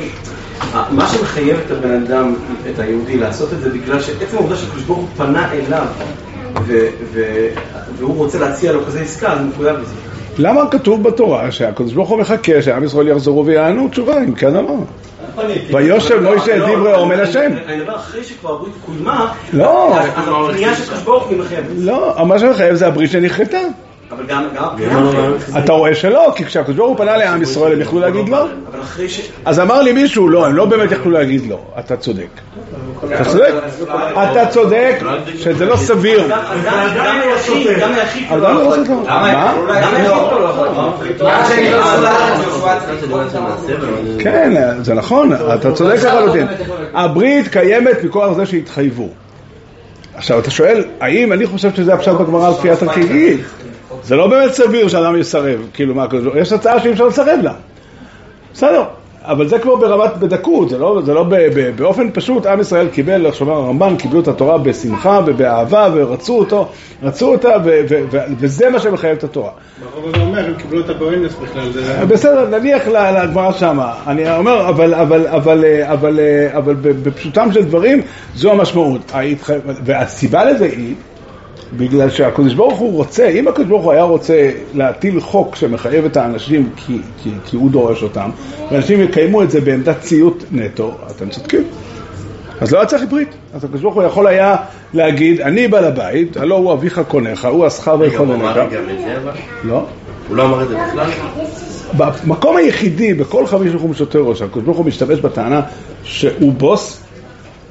מה שמחייב את הבן אדם, את היהודי, לעשות את זה בגלל שעצם העובדה שהקדוש ברוך הוא פנה אליו ו- ו- והוא רוצה להציע לו כזה עסקה, אז הוא מחויב לזה. למה כתוב בתורה שהקדוש ברוך הוא מחכה שעם ישראל יחזרו ויענו תשובה, אם כן אמר. ויושב מוישה את לא, דברי אור מן השם. אני מדבר אחרי שכבר הברית קוימה, לא. אז הפנייה של הקדוש ברוך הוא מחייב. לא, מה שמחייב זה הברית שנכרתה. אבל גם, גם. אתה רואה שלא, כי כשהקדוש ברוך הוא פנה לעם ישראל הם יכלו להגיד לא. אז אמר לי מישהו, לא, הם לא באמת יכלו להגיד לא. אתה צודק. אתה צודק. אתה צודק שזה לא סביר. גם היחיד, גם היחיד לא לא יכול. לא? מה? גם היחיד לא יכול. לא כן, זה נכון, אתה צודק לחלוטין. הברית קיימת מכוח זה שהתחייבו. עכשיו, אתה שואל, האם אני חושב שזה הפשט בגמרא על כפיית הרקיעית? זה לא באמת סביר שאדם יסרב, כאילו מה, הקדוש ברוך הוא- יש הצעה שאי אפשר לסרב לה. בסדר, אבל זה כבר ברמת בדקות, זה לא, זה לא ב, ב, באופן פשוט, עם ישראל קיבל, איך שאומר הרמב"ן, קיבלו את התורה בשמחה ובאהבה ורצו אותו, רצו אותה, ו, ו, ו, וזה מה שמחייב את התורה. ברור זה אומר, הם קיבלו את הבואנס בכלל, זה... בסדר, נניח ל- לגמרא שמה. אני אומר, אבל, אבל, אבל, אה, אבל, אה, אבל בפשוטם של דברים, זו המשמעות. והסיבה לזה היא, בגלל שהקדוש ברוך הוא רוצה, אם הקדוש ברוך הוא היה רוצה להטיל חוק שמחייב את האנשים כי, כי, כי הוא דורש אותם, ואנשים יקיימו את זה בעמדת ציות נטו, אתם צודקים. אז לא היה צריך ברית. אז הקדוש ברוך הוא יכול היה להגיד, אני בעל הבית, הלא הוא אביך קונך, הוא הוא ויכוננך. לא. הוא לא אמר את זה בכלל? במקום היחידי בכל חמיש נחום שוטר ראש, הקדוש ברוך הוא משתמש בטענה שהוא בוס,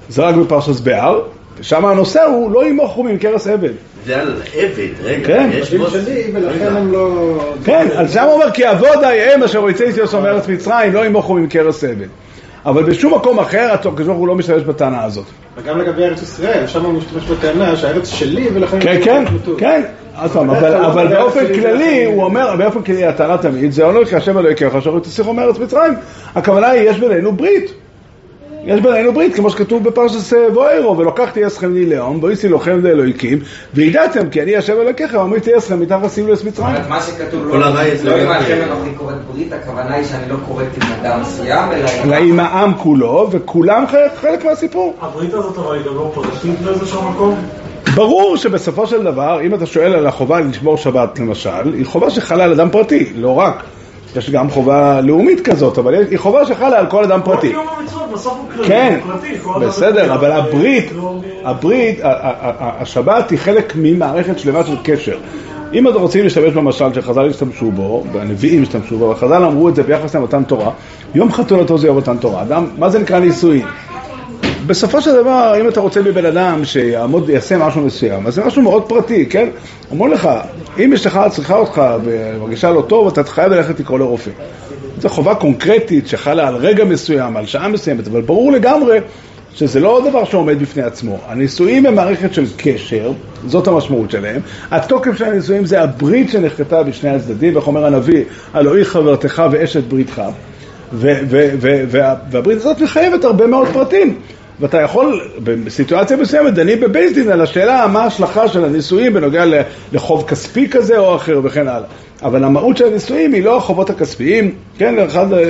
זה רק בפרשת בהר, ושם הנושא הוא לא ימוכו ממכרס עבד. זה על עבד, רגע, כן. יש בוס. שלי, ולכן הם לא... כן, אז שם הוא אומר כי עבודי הם אשר יצא יוסף מארץ מצרים לא ימוכו ממכרס עבד. אבל בשום מקום אחר הקדוש ברוך הוא לא משתמש בטענה הזאת. וגם לגבי ארץ ישראל, שם הוא משתמש בטענה שהארץ שלי ולכן... כן, הם כן. כן. עוד פעם, אבל, אבל באופן כללי, הוא אומר, באופן כללי הטענה תמיד, זה אומר כהשם אלוהיכך אשר תסיכו מארץ מצרים. הכוונה היא, יש בינינו ברית. יש בינינו ברית, כמו שכתוב בפרשת בוארו, ולוקחתי אסכם לי לאום, ואיסי לוחם לאלוהיקים, וידעתם כי אני השם אלוהיכך, ואמרתי אסכם מתחת סיבולס מצרים. מה שכתוב כל לא זה לא עם לא- האחים אנוכי קוראת ברית, הכוונה היא שאני לא קוראת עם אדם מסוים, אלא עם העם כולו, וכולם חלק- מהסיפור. הברית הזאת אבל היא גם לא פרטית באיזשהו מקום? ברור שבסופו של דבר, אם אתה שואל על החובה לשמור שבת למשל, היא חובה שחלה על אדם פרטי, לא רק. יש גם חובה לאומית כזאת, אבל היא חובה שחלה על כל אדם פרטי. כל יום המצוות בסוף הוא כללי, כן, בסדר. אבל הברית, לא- הברית, ה- ה- ה- השבת היא חלק ממערכת שלמה של קשר. אם אתם רוצים להשתמש במשל שחז"ל השתמשו בו, והנביאים השתמשו בו, וחז"ל אמרו את זה ביחס למתן תורה, יום חתונתו זה יום מתן תורה. אדם, מה זה נקרא נישואין? בסופו של דבר, אם אתה רוצה מבן אדם שיעמוד, יעשה משהו מסוים, אז זה משהו מאוד פרטי, כן? אומרים לך, אם אשתך צריכה אותך ומרגישה לא טוב, אתה חייב ללכת לקרוא לרופא. זו חובה קונקרטית שחלה על רגע מסוים, על שעה מסוימת, אבל ברור לגמרי שזה לא דבר שעומד בפני עצמו. הנישואים הם מערכת של קשר, זאת המשמעות שלהם. התוקף של הנישואים זה הברית שנחקתה בשני הצדדים, איך אומר הנביא, הלואי חברתך ואשת בריתך. והברית הזאת מחייבת הרבה מאוד פרטים. ואתה יכול, בסיטואציה מסוימת, דנים בבייס דין על השאלה מה ההשלכה של הנישואים בנוגע לחוב כספי כזה או אחר וכן הלאה. אבל המהות של הנישואים היא לא החובות הכספיים, כן, אחד, אה,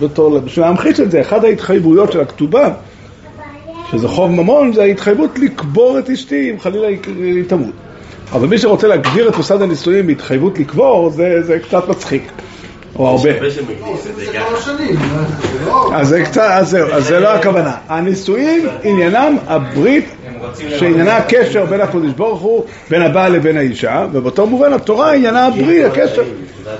בתור, בשביל להמחיש את זה, אחת ההתחייבויות של הכתובה, שזה חוב ממון, זה ההתחייבות לקבור את אשתי אם חלילה היא תמות. אבל מי שרוצה להגדיר את מוסד הנישואים בהתחייבות לקבור, זה, זה קצת מצחיק. או הרבה. לא... אז זה קצת, אז זהו, אז זה לא הכוונה. הנישואים עניינם הברית שעניינה הקשר בין הקדוש ברוך הוא, בין הבעל לבין האישה, ובאותו מובן התורה עניינה הברית, הקשר.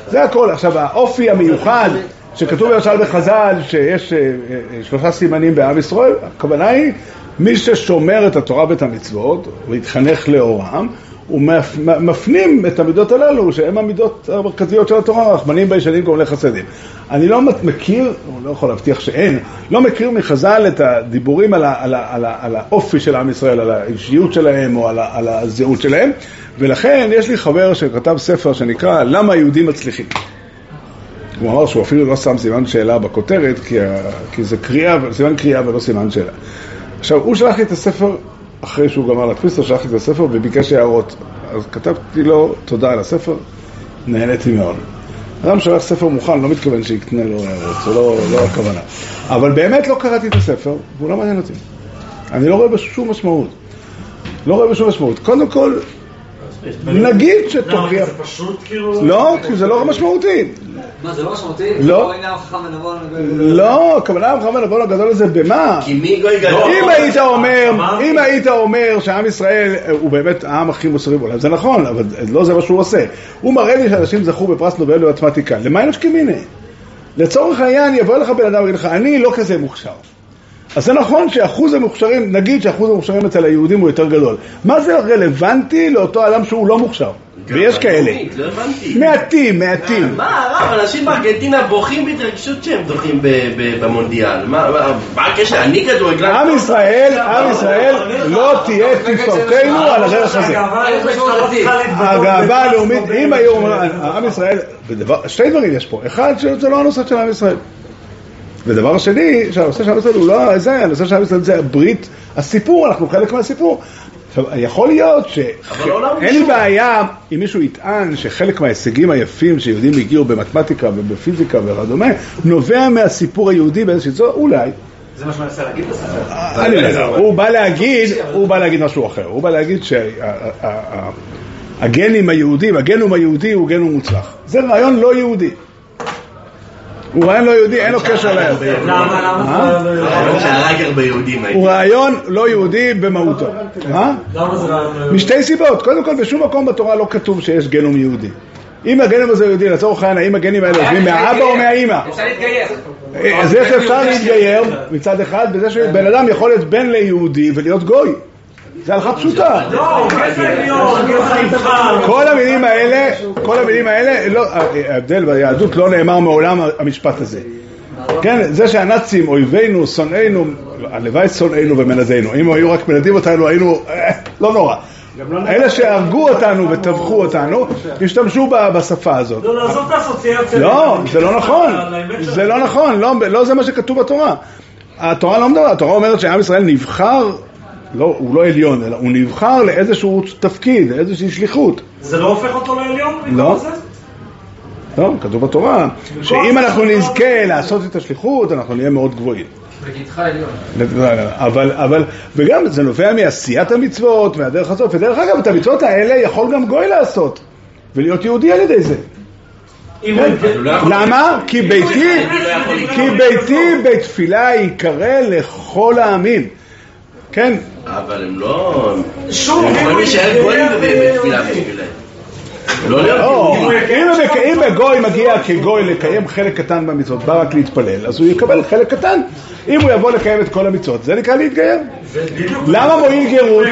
זה הכל. עכשיו האופי המיוחד שכתוב למשל בחז"ל שיש אה, אה, שלושה סימנים בעם ישראל, הכוונה היא מי ששומר את התורה ואת המצוות, והתחנך לאורם, הוא מפנים את המידות הללו, שהן המידות המרכזיות של התורה, רחמנים בישנים גומלי חסדים. אני לא מכיר, לא יכול להבטיח שאין, לא מכיר מחז"ל את הדיבורים על, ה, על, ה, על, ה, על האופי של עם ישראל, על האישיות שלהם או על, ה, על הזהות שלהם, ולכן יש לי חבר שכתב ספר שנקרא למה היהודים מצליחים. הוא אמר שהוא אפילו לא שם סימן שאלה בכותרת, כי, כי זה קריאה, סימן קריאה ולא סימן שאלה. עכשיו, הוא שלח לי את הספר אחרי שהוא גמר להדפיס, שלח לי את הספר וביקש הערות. אז כתבתי לו תודה על הספר, נהניתי מאוד. אדם שולח ספר מוכן, לא מתכוון שיקנה לו הערות, זה לא, לא הכוונה. אבל באמת לא קראתי את הספר, והוא לא מעניין אותי. אני לא רואה בשום משמעות. לא רואה בשום משמעות. קודם כל, נגיד שתוכיח... זה פשוט כאילו... לא, כי זה לא משמעותי. מה, זה לא משמעותי? לא. לא, הכוונה החכם ונבון הגדול הזה במה? כי מי גוי גדול? אם היית אומר, היית אומר שעם ישראל הוא באמת העם הכי מוסרי בעולם, זה נכון, אבל לא זה מה שהוא עושה. הוא מראה לי שאנשים זכו בפרס נובל במתמטיקה. למה אין השכימיני? לצורך העניין יבוא לך בן אדם ויגיד לך, אני לא כזה מוכשר. אז זה נכון שאחוז המוכשרים, נגיד שאחוז המוכשרים אצל היהודים הוא יותר גדול. מה זה רלוונטי לאותו אדם שהוא לא מוכשר? ויש כאלה. לא הבנתי. מעטים, מעטים. מה הרב, אנשים בארגנטינה בוכים בהתרגשות שהם זוכים במונדיאל. מה הקשר? אני כדורגלן. עם ישראל, עם ישראל, לא תהיה תפארתנו על הדרך הזה. הגאווה הלאומית, אם היו עם ישראל, שתי דברים יש פה. אחד, זה לא הנושא של עם ישראל. ודבר שני, שהנושא של עם ישראל הוא לא זה, הנושא של עם ישראל זה הברית, הסיפור, אנחנו חלק מהסיפור. עכשיו, יכול להיות ש... אין לי בעיה אם מישהו יטען שחלק מההישגים היפים שיהודים הגיעו במתמטיקה ובפיזיקה וכדומה, נובע מהסיפור היהודי באיזושהי צורה, אולי. זה מה שהוא מנסה להגיד בספר. אני לא יודע, הוא בא להגיד, הוא בא להגיד משהו אחר. הוא בא להגיד שהגנים היהודים, הגנום היהודי הוא גנום מוצלח. זה רעיון לא יהודי. הוא רעיון לא יהודי, אין לו קשר ליהודי. למה? למה? הוא רעיון לא יהודי במהותו. למה זה רעיון לא יהודי? משתי סיבות. קודם כל, בשום מקום בתורה לא כתוב שיש גנום יהודי. אם הגנום הזה יהודי, לצורך העניין, האם הגנים האלה יושבים מהאבא או מהאימא? אפשר להתגייר. אז איך אפשר להתגייר מצד אחד, בזה שבן אדם יכול להיות בן ליהודי ולהיות גוי. זה הלכה פשוטה. לא. כל המילים האלה, כל המילים האלה, לא, ההבדל ביהדות לא נאמר מעולם המשפט הזה. כן, זה שהנאצים אויבינו, שונאינו, הלוואי שונאינו ומנדינו. אם היו רק מנדים אותנו, היינו, אה, לא נורא. אלה שהרגו אותנו וטבחו אותנו, השתמשו בשפה הזאת. לא, לעזוב את האסוציאציה. לא, זה לא נכון. זה לא נכון, לא, לא זה מה שכתוב בתורה. התורה לא מדברת, התורה אומרת שעם ישראל נבחר, לא, הוא לא עליון, אלא הוא נבחר לאיזשהו תפקיד, לאיזושהי שליחות. זה לא הופך אותו לעליון? לא. לא, כתוב בתורה, שאם אנחנו נזכה לעשות את השליחות, אנחנו נהיה מאוד גבוהים. בגיתך עליון. אבל, אבל, וגם זה נובע מעשיית המצוות, מהדרך הזאת, ודרך אגב, את המצוות האלה יכול גם גוי לעשות, ולהיות יהודי על ידי זה. כן. למה? כי ביתי, כי ביתי בית תפילה ייקרא לכל העמים. כן? אבל הם לא... שוב, הם יכולים להישאר גויים בתפילה. בשבילם. אם הגוי מגיע כגוי לקיים חלק קטן במצוות, בא רק להתפלל, אז הוא יקבל חלק קטן. אם הוא יבוא לקיים את כל המצוות, זה נקרא להתגייר. למה מועיל גרות?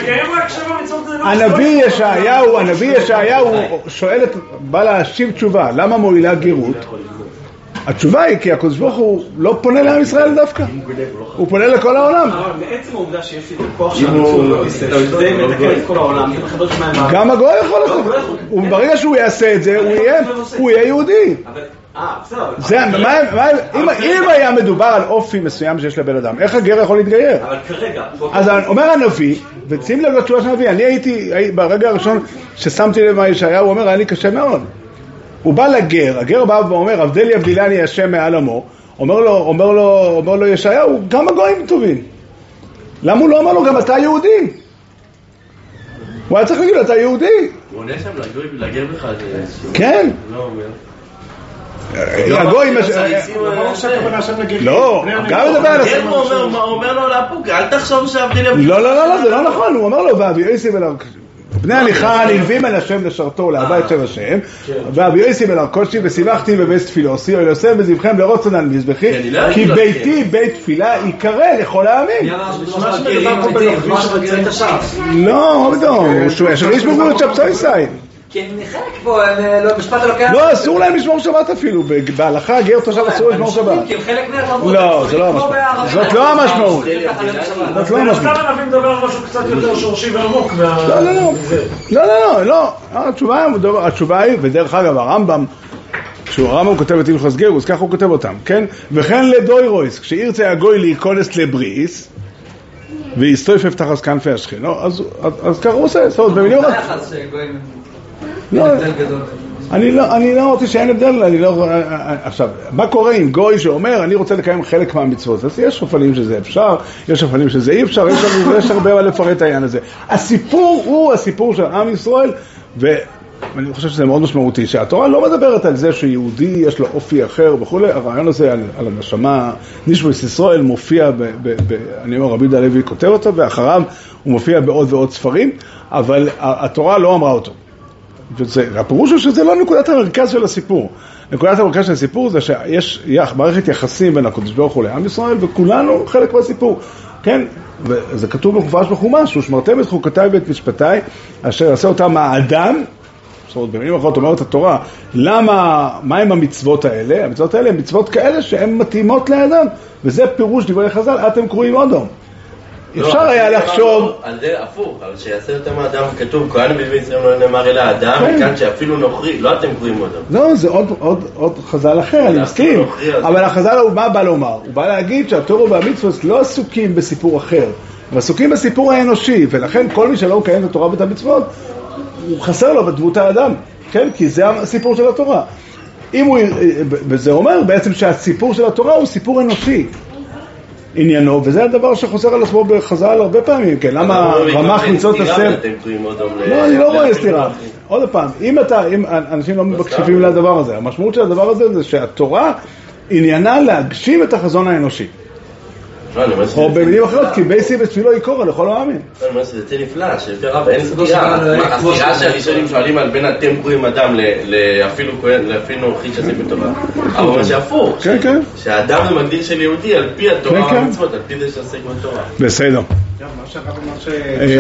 לא הנביא ישעיהו, הנביא ישעיהו שואל את, בא להשיב תשובה, למה מועילה גרות? התשובה היא כי הקדוש ברוך הוא לא פונה לעם ישראל דווקא, הוא פונה לכל העולם. אבל מעצם העובדה שיש לי את הכוח של די מתקן את כל העולם, גם הגוי יכול לעשות, הוא- ברגע שהוא יעשה את זה, הוא יהיה- יהודי. אה, זה, אם, היה מדובר על אופי מסוים שיש לבן אדם, איך הגר יכול להתגייר? אבל כרגע, אז אומר הנביא, ושים לב לתשובה של הנביא, אני הייתי, הי- ברגע הראשון ששמתי לב מה ישעיהו, הוא אומר, היה לי קשה מאוד. הוא בא לגר, הגר בא ואומר, הבדל יבדילני השם מעל עמו, אומר לו, אומר לו, אומר לו ישעיהו, גם הגויים טובים. למה הוא לא אמר לו, גם אתה יהודי? הוא היה צריך להגיד אתה יהודי. הוא עונה שם לגוי זה... כן. לא אומר. הגויים... שהכוונה שם נגיד... לא, גם. מדבר על כן, הוא אומר- לו לאפוק, אל תחשוב יבדיל לא, לא, לא, לא, זה לא נכון, הוא אומר לו, ואבי יוסי ולא... בני הליכה נלווים אל השם לשרתו להבא את שם השם, ואבי יוסי בן הרכושי ושימחתי בבית תפילוסי, או יוסף בזבחם לרוצן על מזבחי, כי ביתי בית תפילה ייקרא לכל העמים. לא, מה פתאום, יש בגבול שבצויסאי. כי הם חלק פה, הם לא, משפט אלוקי... לא, אסור להם לשמור שבת אפילו, בהלכה גר תושב אסור לשמור שבת. כי הם חלק מהתרבות. לא, זה לא המשמעות. זאת לא המשמעות. זאת לא המשמעות. סתם מדבר על משהו קצת יותר שורשי ועמוק מה... לא, לא, לא, לא, לא, לא, התשובה היא, ודרך אגב הרמב"ם, כשהוא הרמב"ם כותב את הלכוס גרוס, ככה הוא כותב אותם, כן? וכן לדוירויס, כשירצה הגוי להיכונס לבריס, ויסטויפף תחת כנפי השכינו, אז ככה הוא עושה, זאת אומרת, במילים אחרות... לא, אני לא, אני לא רוצה שאין הבדל, אני לא... עכשיו, מה קורה עם גוי שאומר, אני רוצה לקיים חלק מהמצוות? אז יש אופנים שזה אפשר, יש אופנים שזה אי אפשר, יש, יש הרבה מה לפרט העניין הזה. הסיפור הוא הסיפור של עם ישראל, ואני חושב שזה מאוד משמעותי, שהתורה לא מדברת על זה שיהודי יש לו אופי אחר וכולי, הרעיון הזה על, על הנשמה, נשמוס ישראל מופיע, ב, ב, ב, אני אומר, רבי יהודה הלוי כותב אותו, ואחריו הוא מופיע בעוד ועוד ספרים, אבל התורה לא אמרה אותו. הפירוש הוא שזה לא נקודת המרכז של הסיפור. נקודת המרכז של הסיפור זה שיש מערכת יחסים בין הקדוש ברוך הוא לעם ישראל, וכולנו חלק מהסיפור. כן, וזה כתוב במפורש בחומש, ושמרתם את חוקותיי ואת משפטיי, אשר יעשה אותם האדם, זאת אומרת, במילים אחרות אומרת התורה, למה, מה הם המצוות האלה? המצוות האלה הן מצוות כאלה שהן מתאימות לאדם, וזה פירוש דברי חז"ל, אתם קרואים אודום. אפשר היה לחשוב... על זה הפוך, אבל שיעשה יותר מהאדם כתוב, כהן בבית ישראל לא נאמר אלא האדם, מכאן שאפילו נוכרי, לא אתם קוראים אותו. לא, זה עוד חז"ל אחר, אני מסכים. אבל החז"ל הוא מה בא לומר? הוא בא להגיד שהתורו והמצוות לא עסוקים בסיפור אחר, הם עסוקים בסיפור האנושי, ולכן כל מי שלא מקיים את התורה ואת המצוות, הוא חסר לו בדמות האדם, כן? כי זה הסיפור של התורה. אם הוא, וזה אומר בעצם שהסיפור של התורה הוא סיפור אנושי. עניינו, וזה הדבר שחוזר על עצמו בחז"ל הרבה פעמים, כן, למה רמ"ח מצוות הסר... לא, אני לא רואה סתירה. עוד פעם, אם אתה, אם אנשים לא מקשיבים לדבר הזה, המשמעות של הדבר הזה זה שהתורה עניינה להגשים את החזון האנושי. או במילים אחרות, כי בייסי ותפילו יקורה לכל העמים. אני אומר שזה יוצא נפלא, שיותר רב, אין סתירה. הסתירה שהראשונים שואלים על בין אתם קוראים אדם לאפילו נוכחי שעשה בטובה. אבל הוא אומר שהפוך, שהאדם זה מגדיר של יהודי על פי התורה והמצוות, על פי זה שעסק בתורה. בסדר.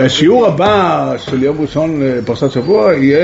השיעור הבא של יום ראשון פרשת שבוע יהיה...